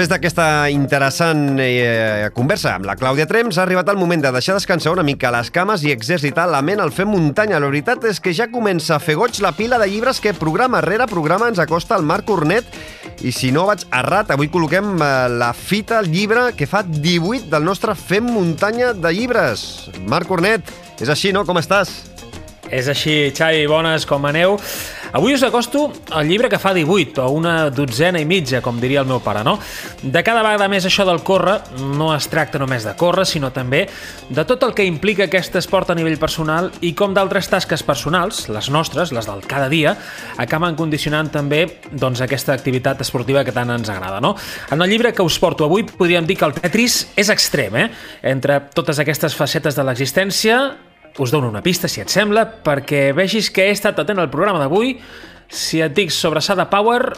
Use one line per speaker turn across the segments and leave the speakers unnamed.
Després d'aquesta interessant eh, conversa amb la Clàudia Trems, ha arribat el moment de deixar descansar una mica les cames i exercitar la ment al fer muntanya. La veritat és que ja comença a fer goig la pila de llibres que programa rere programa ens acosta el Marc Cornet i si no vaig errat, avui col·loquem eh, la fita, el llibre que fa 18 del nostre Fem Muntanya de llibres. Marc Cornet, és així, no? Com estàs?
És així, Xavi, bones, com aneu? Avui us acosto el llibre que fa 18, o una dotzena i mitja, com diria el meu pare, no? De cada vegada més això del córrer no es tracta només de córrer, sinó també de tot el que implica aquest esport a nivell personal i com d'altres tasques personals, les nostres, les del cada dia, acaben condicionant també doncs, aquesta activitat esportiva que tant ens agrada, no? En el llibre que us porto avui podríem dir que el Tetris és extrem, eh? Entre totes aquestes facetes de l'existència, us dono una pista, si et sembla, perquè vegis que he estat atent al programa d'avui. Si et dic sobrassada Power,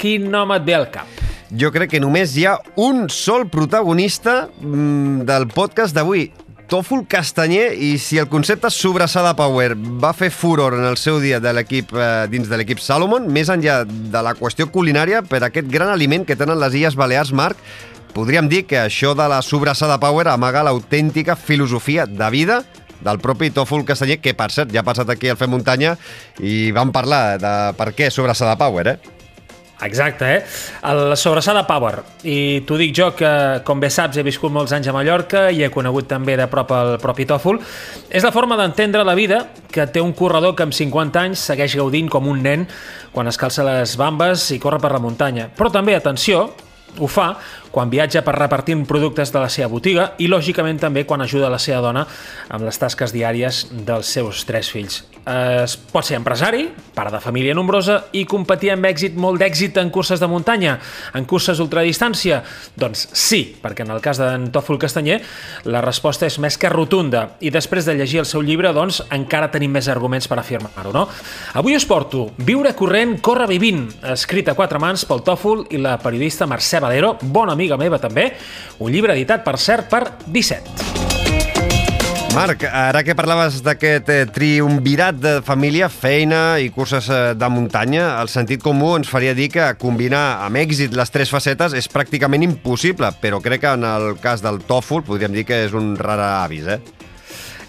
quin nom et ve al cap?
Jo crec que només hi ha un sol protagonista mm, del podcast d'avui, Tòfol Castanyer, i si el concepte sobrassada Power va fer furor en el seu dia de l'equip eh, dins de l'equip Salomon, més enllà de la qüestió culinària, per aquest gran aliment que tenen les Illes Balears, Marc, podríem dir que això de la sobrassada Power amaga l'autèntica filosofia de vida del propi Tòfol Castanyer, que per cert ja ha passat aquí al Fem Muntanya i vam parlar de per què sobrassada Power, eh?
Exacte, eh? El sobrassada Power. I t'ho dic jo que, com bé saps, he viscut molts anys a Mallorca i he conegut també de prop el propi tòfol. És la forma d'entendre la vida que té un corredor que amb 50 anys segueix gaudint com un nen quan es calça les bambes i corre per la muntanya. Però també, atenció, ho fa quan viatja per repartir productes de la seva botiga i, lògicament, també quan ajuda la seva dona amb les tasques diàries dels seus tres fills. Es pot ser empresari, pare de família nombrosa i competir amb èxit, molt d'èxit en curses de muntanya, en curses ultradistància? Doncs sí, perquè en el cas d'en Tòfol Castanyer la resposta és més que rotunda i després de llegir el seu llibre, doncs, encara tenim més arguments per afirmar-ho, no? Avui us porto Viure corrent, corre vivint, escrit a quatre mans pel Tòfol i la periodista Mercè Valero, bona amiga meva també, un llibre editat, per cert, per 17.
Marc, ara que parlaves d'aquest eh, triumvirat de família, feina i curses eh, de muntanya, el sentit comú ens faria dir que combinar amb èxit les tres facetes és pràcticament impossible, però crec que en el cas del tòfol podríem dir que és un rara avis, eh?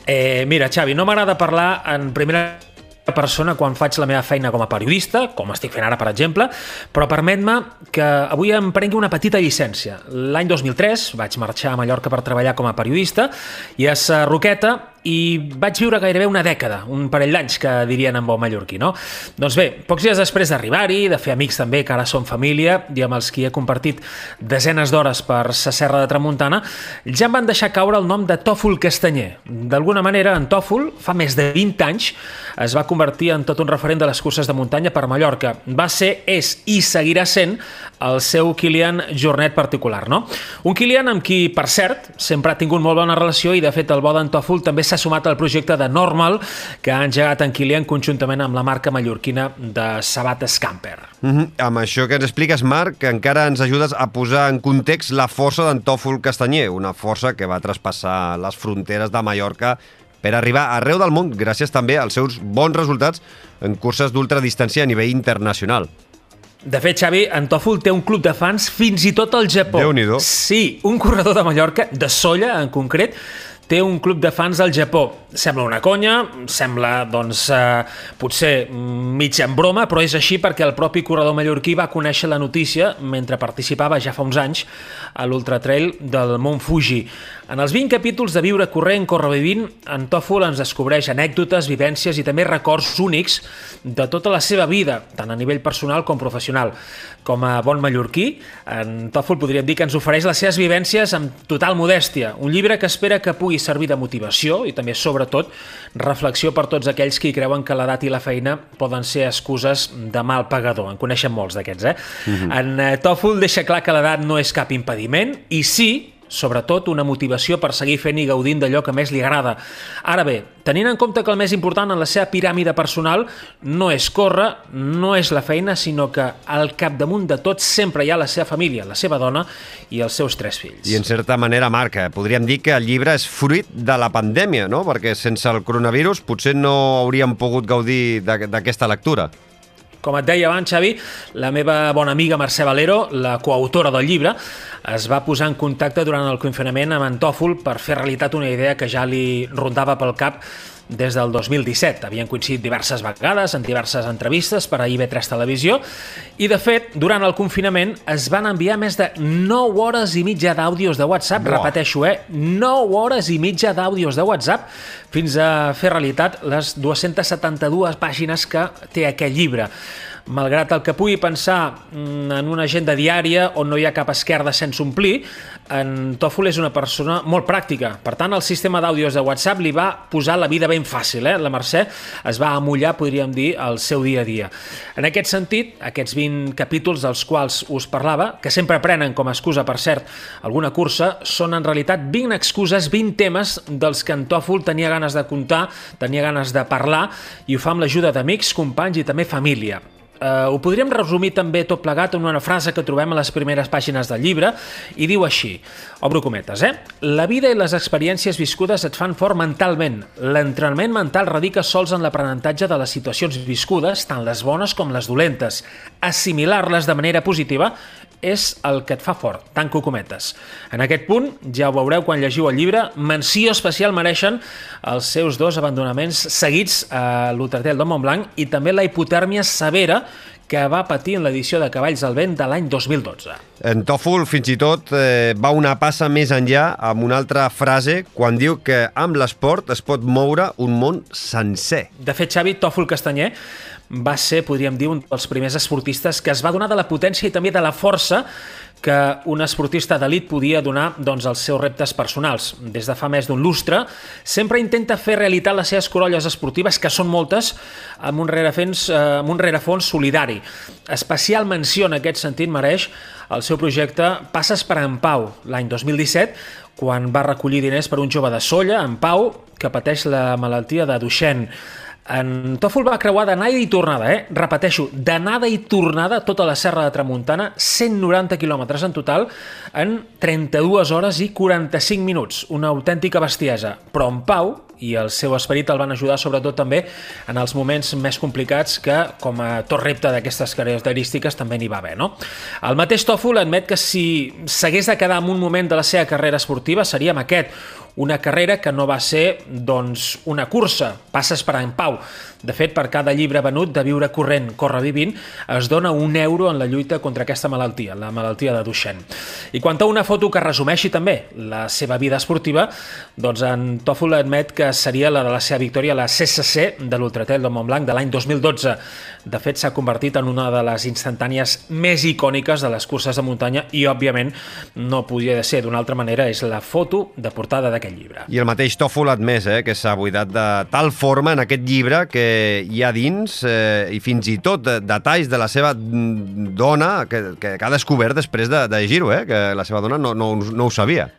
Eh, mira, Xavi, no m'agrada parlar en primera persona quan faig la meva feina com a periodista, com estic fent ara, per exemple, però permet-me que avui em prengui una petita llicència. L'any 2003 vaig marxar a Mallorca per treballar com a periodista i a Roqueta i vaig viure gairebé una dècada, un parell d'anys que dirien en bon mallorquí, no? Doncs bé, pocs dies després d'arribar-hi, de fer amics també, que ara som família, i amb els qui he compartit desenes d'hores per sa serra de Tramuntana, ja em van deixar caure el nom de Tòfol Castanyer. D'alguna manera, en Tòfol, fa més de 20 anys, es va convertir en tot un referent de les curses de muntanya per Mallorca. Va ser, és i seguirà sent el seu Kilian Jornet particular, no? Un Kilian amb qui, per cert, sempre ha tingut molt bona relació i, de fet, el bo d'en Tòfol també s'ha sumat al projecte de Normal que ha engegat en Kilian conjuntament amb la marca mallorquina de Sabat Scamper.
Mm -hmm. Amb això que ens expliques, Marc, que encara ens ajudes a posar en context la força d'en Tòfol Castanyer, una força que va traspassar les fronteres de Mallorca per arribar arreu del món gràcies també als seus bons resultats en curses d'ultradistància a nivell internacional.
De fet, Xavi, en Tòfol té un club de fans fins i tot al Japó.
déu nhi
Sí, un corredor de Mallorca, de Solla en concret, té un club de fans al Japó. Sembla una conya, sembla, doncs, eh, potser mig en broma, però és així perquè el propi corredor mallorquí va conèixer la notícia mentre participava ja fa uns anys a l'Ultratrail del Mont Fuji. En els 20 capítols de Viure corrent, corre vivint, en Tòfol ens descobreix anècdotes, vivències i també records únics de tota la seva vida, tant a nivell personal com professional. Com a bon mallorquí, en Tòfol podríem dir que ens ofereix les seves vivències amb total modèstia. Un llibre que espera que pugui servir de motivació i també, sobretot, reflexió per tots aquells que creuen que l'edat i la feina poden ser excuses de mal pagador. En coneixen molts d'aquests, eh? Mm -hmm. En Tòfol deixa clar que l'edat no és cap impediment i sí sobretot una motivació per seguir fent i gaudint d'allò que més li agrada. Ara bé, tenint en compte que el més important en la seva piràmide personal no és córrer, no és la feina, sinó que al capdamunt de tot sempre hi ha la seva família, la seva dona i els seus tres fills.
I en certa manera, Marc, eh, podríem dir que el llibre és fruit de la pandèmia, no? Perquè sense el coronavirus potser no hauríem pogut gaudir d'aquesta lectura.
Com et deia abans, Xavi, la meva bona amiga Mercè Valero, la coautora del llibre, es va posar en contacte durant el confinament amb en Tòfol per fer realitat una idea que ja li rondava pel cap des del 2017. Havien coincidit diverses vegades en diverses entrevistes per a IB3 Televisió i, de fet, durant el confinament es van enviar més de 9 hores i mitja d'àudios de WhatsApp, Buah. repeteixo, eh? 9 hores i mitja d'àudios de WhatsApp fins a fer realitat les 272 pàgines que té aquest llibre malgrat el que pugui pensar mm, en una agenda diària on no hi ha cap esquerda sense omplir, en Tòfol és una persona molt pràctica. Per tant, el sistema d'àudios de WhatsApp li va posar la vida ben fàcil. Eh? La Mercè es va amullar, podríem dir, el seu dia a dia. En aquest sentit, aquests 20 capítols dels quals us parlava, que sempre prenen com a excusa, per cert, alguna cursa, són en realitat 20 excuses, 20 temes dels que en Tòfol tenia ganes de contar, tenia ganes de parlar, i ho fa amb l'ajuda d'amics, companys i també família. Uh, ho podríem resumir també tot plegat en una frase que trobem a les primeres pàgines del llibre i diu així, obro cometes, eh? La vida i les experiències viscudes et fan fort mentalment. L'entrenament mental radica sols en l'aprenentatge de les situacions viscudes, tant les bones com les dolentes. Assimilar-les de manera positiva és el que et fa fort, tanco cometes. En aquest punt, ja ho veureu quan llegiu el llibre, menció especial mereixen els seus dos abandonaments seguits a l'Hotel de Montblanc i també la hipotèrmia severa que va patir en l'edició de Cavalls al Vent de l'any 2012.
En Tòfol, fins i tot, eh, va una passa més enllà amb una altra frase quan diu que amb l'esport es pot moure un món sencer.
De fet, Xavi, Tòfol Castanyer va ser, podríem dir, un dels primers esportistes que es va donar de la potència i també de la força que un esportista d'elit podia donar doncs, als seus reptes personals. Des de fa més d'un lustre, sempre intenta fer realitat les seves corolles esportives, que són moltes, amb un rerefons, eh, amb un rerefons solidari. Especial menció en aquest sentit mereix el seu projecte Passes per en Pau, l'any 2017, quan va recollir diners per un jove de Solla, en Pau, que pateix la malaltia de Duchenne. En Tòfol va creuar d'anada i tornada, eh? Repeteixo, d'anada i tornada tota la serra de Tramuntana, 190 quilòmetres en total, en 32 hores i 45 minuts. Una autèntica bestiesa. Però en Pau i el seu esperit el van ajudar sobretot també en els moments més complicats que, com a tot repte d'aquestes característiques, també n'hi va haver. No? El mateix Tòfol admet que si s'hagués de quedar en un moment de la seva carrera esportiva seria amb aquest, una carrera que no va ser doncs, una cursa, passes per en Pau. De fet, per cada llibre venut de Viure corrent, corre vivint, es dona un euro en la lluita contra aquesta malaltia, la malaltia de Duchenne. I quant a una foto que resumeixi també la seva vida esportiva, doncs en Tòfol admet que seria la de la seva victòria a la CCC de l'Ultratel de Montblanc de l'any 2012. De fet, s'ha convertit en una de les instantànies més icòniques de les curses de muntanya i, òbviament, no podia ser d'una altra manera, és la foto de portada d'aquest llibre.
I el mateix Tòfol ha admès eh, que s'ha buidat de tal forma en aquest llibre que hi ha dins eh, i fins i tot detalls de la seva dona que, que ha descobert després de, de llegir-ho, eh, que la seva dona no, no, no ho sabia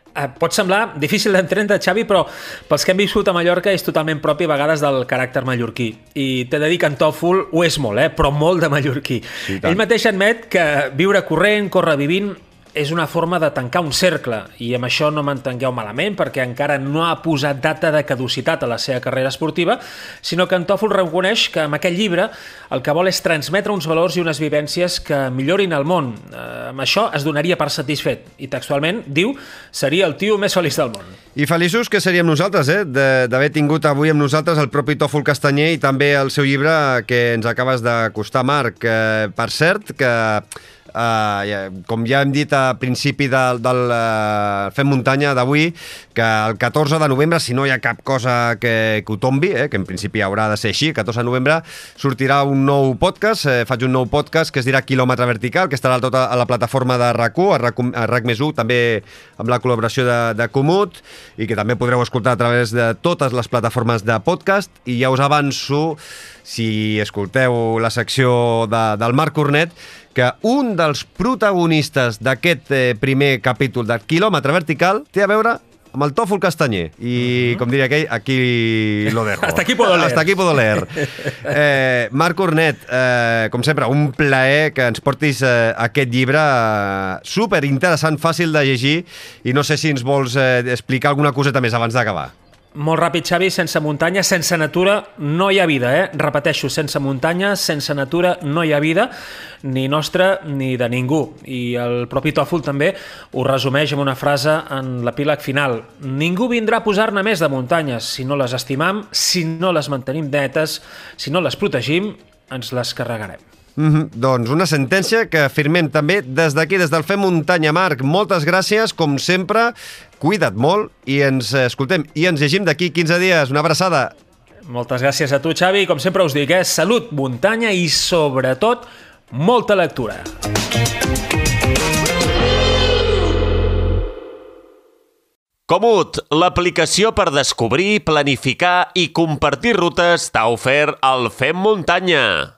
pot semblar difícil d'entendre, Xavi, però pels que hem viscut a Mallorca és totalment propi a vegades del caràcter mallorquí. I t'he de dir que en Tòfol ho és molt, eh? però molt de mallorquí. Sí, Ell mateix admet que viure corrent, córrer vivint, és una forma de tancar un cercle i amb això no m'entengueu malament perquè encara no ha posat data de caducitat a la seva carrera esportiva, sinó que en Tòfol reconeix que amb aquest llibre el que vol és transmetre uns valors i unes vivències que millorin el món. Eh, amb això es donaria per satisfet i textualment diu seria el tio més feliç del món.
I feliços que seríem nosaltres, eh? d'haver tingut avui amb nosaltres el propi Tòfol Castanyer i també el seu llibre que ens acabes d'acostar, Marc. Eh, per cert, que eh, com ja hem dit a principi del, del uh, Fem Muntanya d'avui, que el 14 de novembre, si no hi ha cap cosa que, que ho tombi, eh, que en principi haurà de ser així, el 14 de novembre sortirà un nou podcast, eh, faig un nou podcast que es dirà Quilòmetre Vertical, que estarà tota a la plataforma de RAC1, a RAC, a RAC més 1, també amb la col·laboració de, de Comut, i que també podreu escoltar a través de totes les plataformes de podcast, i ja us avanço, si escolteu la secció de, del Marc Cornet, que un dels protagonistes d'aquest eh, primer capítol del quilòmetre vertical té a veure amb el tòfol castanyer. I, com diria aquell, aquí lo dejo.
Hasta aquí puedo leer.
Hasta aquí puedo leer. Eh, Marc Cornet, eh, com sempre, un plaer que ens portis eh, aquest llibre eh, super interessant, fàcil de llegir, i no sé si ens vols eh, explicar alguna coseta més abans d'acabar.
Molt ràpid, Xavi, sense muntanya, sense natura, no hi ha vida, eh? Repeteixo, sense muntanya, sense natura, no hi ha vida, ni nostra ni de ningú. I el propi Tòfol també ho resumeix amb una frase en l'epíleg final. Ningú vindrà a posar-ne més de muntanyes. Si no les estimam, si no les mantenim netes, si no les protegim, ens les carregarem.
Mm -hmm. Doncs una sentència que firmem també des d'aquí, des del Fem Muntanya. Marc, moltes gràcies, com sempre, cuida't molt i ens escoltem i ens llegim d'aquí 15 dies. Una abraçada.
Moltes gràcies a tu, Xavi. Com sempre us dic, eh? salut, muntanya i, sobretot, molta lectura.
Comut, l'aplicació per descobrir, planificar i compartir rutes t'ha ofert el Fem Muntanya.